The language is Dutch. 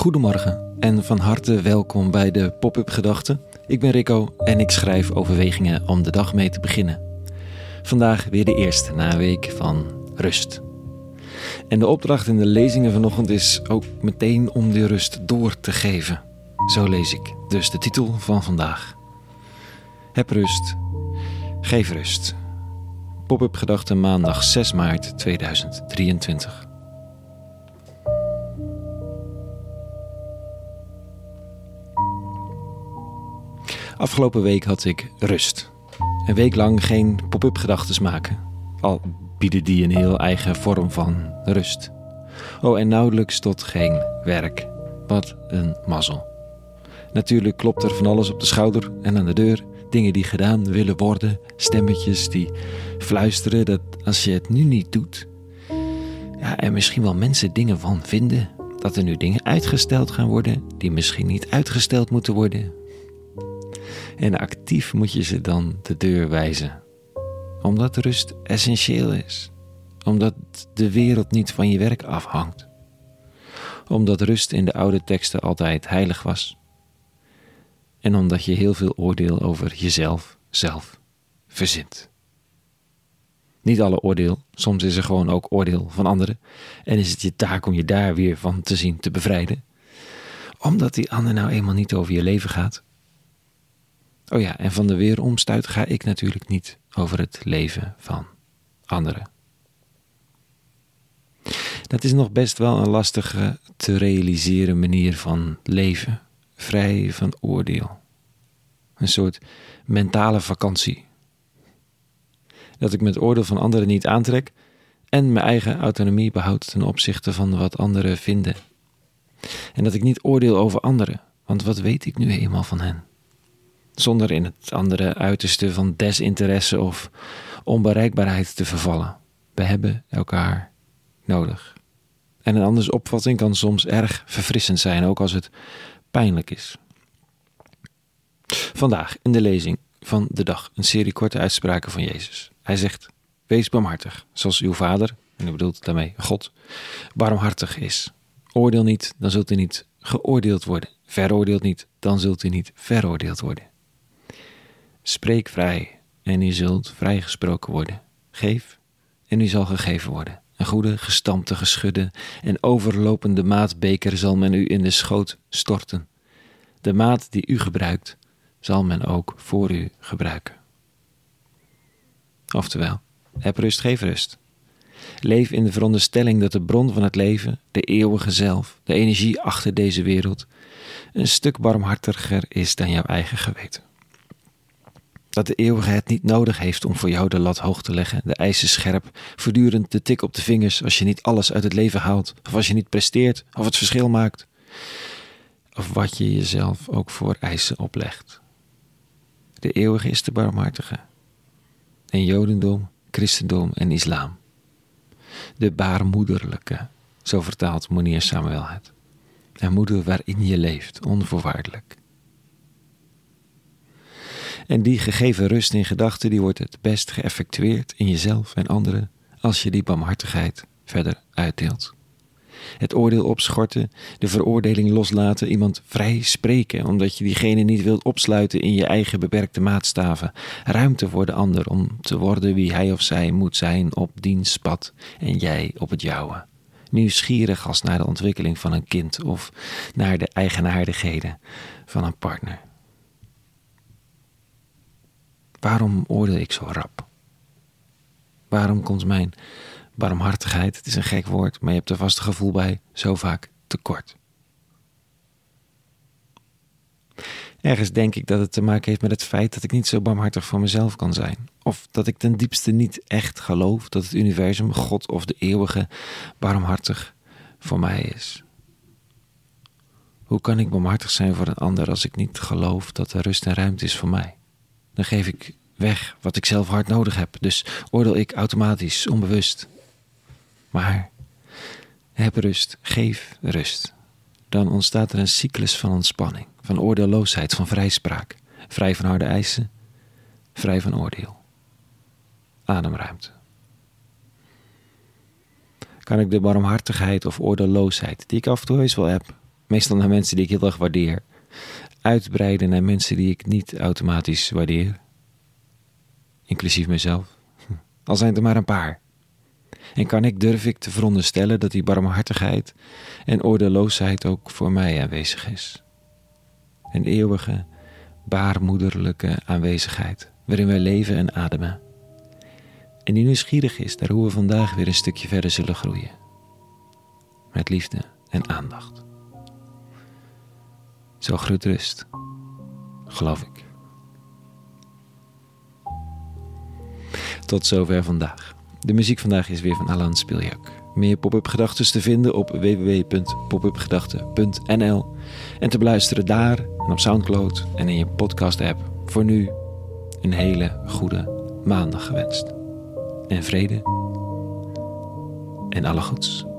Goedemorgen en van harte welkom bij de Pop-up Gedachten. Ik ben Rico en ik schrijf overwegingen om de dag mee te beginnen. Vandaag weer de eerste na week van rust. En de opdracht in de lezingen vanochtend is ook meteen om die rust door te geven. Zo lees ik dus de titel van vandaag. Heb rust, geef rust. Pop-up Gedachten maandag 6 maart 2023. Afgelopen week had ik rust. Een week lang geen pop-up gedachten maken. Al bieden die een heel eigen vorm van rust. Oh, en nauwelijks tot geen werk. Wat een mazzel. Natuurlijk klopt er van alles op de schouder en aan de deur. Dingen die gedaan willen worden. Stemmetjes die fluisteren dat als je het nu niet doet. Ja, en misschien wel mensen dingen van vinden. Dat er nu dingen uitgesteld gaan worden die misschien niet uitgesteld moeten worden. En actief moet je ze dan de deur wijzen. Omdat rust essentieel is. Omdat de wereld niet van je werk afhangt. Omdat rust in de oude teksten altijd heilig was. En omdat je heel veel oordeel over jezelf zelf verzint. Niet alle oordeel, soms is er gewoon ook oordeel van anderen. En is het je taak om je daar weer van te zien te bevrijden. Omdat die ander nou eenmaal niet over je leven gaat, Oh ja, en van de weeromstuit ga ik natuurlijk niet over het leven van anderen. Dat is nog best wel een lastige te realiseren manier van leven, vrij van oordeel. Een soort mentale vakantie. Dat ik met oordeel van anderen niet aantrek en mijn eigen autonomie behoud ten opzichte van wat anderen vinden. En dat ik niet oordeel over anderen, want wat weet ik nu eenmaal van hen? Zonder in het andere uiterste van desinteresse of onbereikbaarheid te vervallen. We hebben elkaar nodig. En een anders opvatting kan soms erg verfrissend zijn, ook als het pijnlijk is. Vandaag in de lezing van de dag een serie korte uitspraken van Jezus. Hij zegt: Wees barmhartig, zoals uw Vader, en u bedoelt daarmee God, barmhartig is. Oordeel niet, dan zult u niet geoordeeld worden. Veroordeeld niet, dan zult u niet veroordeeld worden. Spreek vrij en u zult vrijgesproken worden. Geef en u zal gegeven worden. Een goede, gestampte, geschudde en overlopende maatbeker zal men u in de schoot storten. De maat die u gebruikt, zal men ook voor u gebruiken. Oftewel, heb rust, geef rust. Leef in de veronderstelling dat de bron van het leven, de eeuwige zelf, de energie achter deze wereld, een stuk barmhartiger is dan jouw eigen geweten. Dat de eeuwige het niet nodig heeft om voor jou de lat hoog te leggen, de eisen scherp, voortdurend de tik op de vingers als je niet alles uit het leven haalt, of als je niet presteert, of het verschil maakt, of wat je jezelf ook voor eisen oplegt. De eeuwige is de barmhartige. In Jodendom, Christendom en Islam. De baarmoederlijke, zo vertaalt Monier Samuel het. Een moeder waarin je leeft, onvoorwaardelijk. En die gegeven rust in gedachten, die wordt het best geëffectueerd in jezelf en anderen als je die barmhartigheid verder uitdeelt. Het oordeel opschorten, de veroordeling loslaten, iemand vrij spreken, omdat je diegene niet wilt opsluiten in je eigen beperkte maatstaven. Ruimte voor de ander om te worden wie hij of zij moet zijn op diens pad en jij op het jouwe. Nieuwsgierig als naar de ontwikkeling van een kind of naar de eigenaardigheden van een partner. Waarom oordeel ik zo rap? Waarom komt mijn barmhartigheid, het is een gek woord, maar je hebt er vast een gevoel bij, zo vaak tekort? Ergens denk ik dat het te maken heeft met het feit dat ik niet zo barmhartig voor mezelf kan zijn. Of dat ik ten diepste niet echt geloof dat het universum, God of de eeuwige, barmhartig voor mij is. Hoe kan ik barmhartig zijn voor een ander als ik niet geloof dat er rust en ruimte is voor mij? dan geef ik weg wat ik zelf hard nodig heb. Dus oordeel ik automatisch, onbewust. Maar heb rust, geef rust. Dan ontstaat er een cyclus van ontspanning, van oordeelloosheid, van vrijspraak. Vrij van harde eisen, vrij van oordeel. Ademruimte. Kan ik de barmhartigheid of oordeelloosheid, die ik af en toe eens wel heb, Meestal naar mensen die ik heel erg waardeer. Uitbreiden naar mensen die ik niet automatisch waardeer. Inclusief mezelf. Al zijn er maar een paar. En kan ik, durf ik te veronderstellen dat die barmhartigheid en oordeelloosheid ook voor mij aanwezig is. Een eeuwige, baarmoederlijke aanwezigheid, waarin wij leven en ademen. En die nieuwsgierig is naar hoe we vandaag weer een stukje verder zullen groeien. Met liefde en aandacht. Zo groot rust, geloof ik. Tot zover vandaag. De muziek vandaag is weer van Alan Spiljak. Meer pop-up gedachten te vinden op www.popupgedachten.nl en te beluisteren daar en op Soundcloud en in je podcast app. Voor nu een hele goede maandag gewenst. En vrede en alle goeds.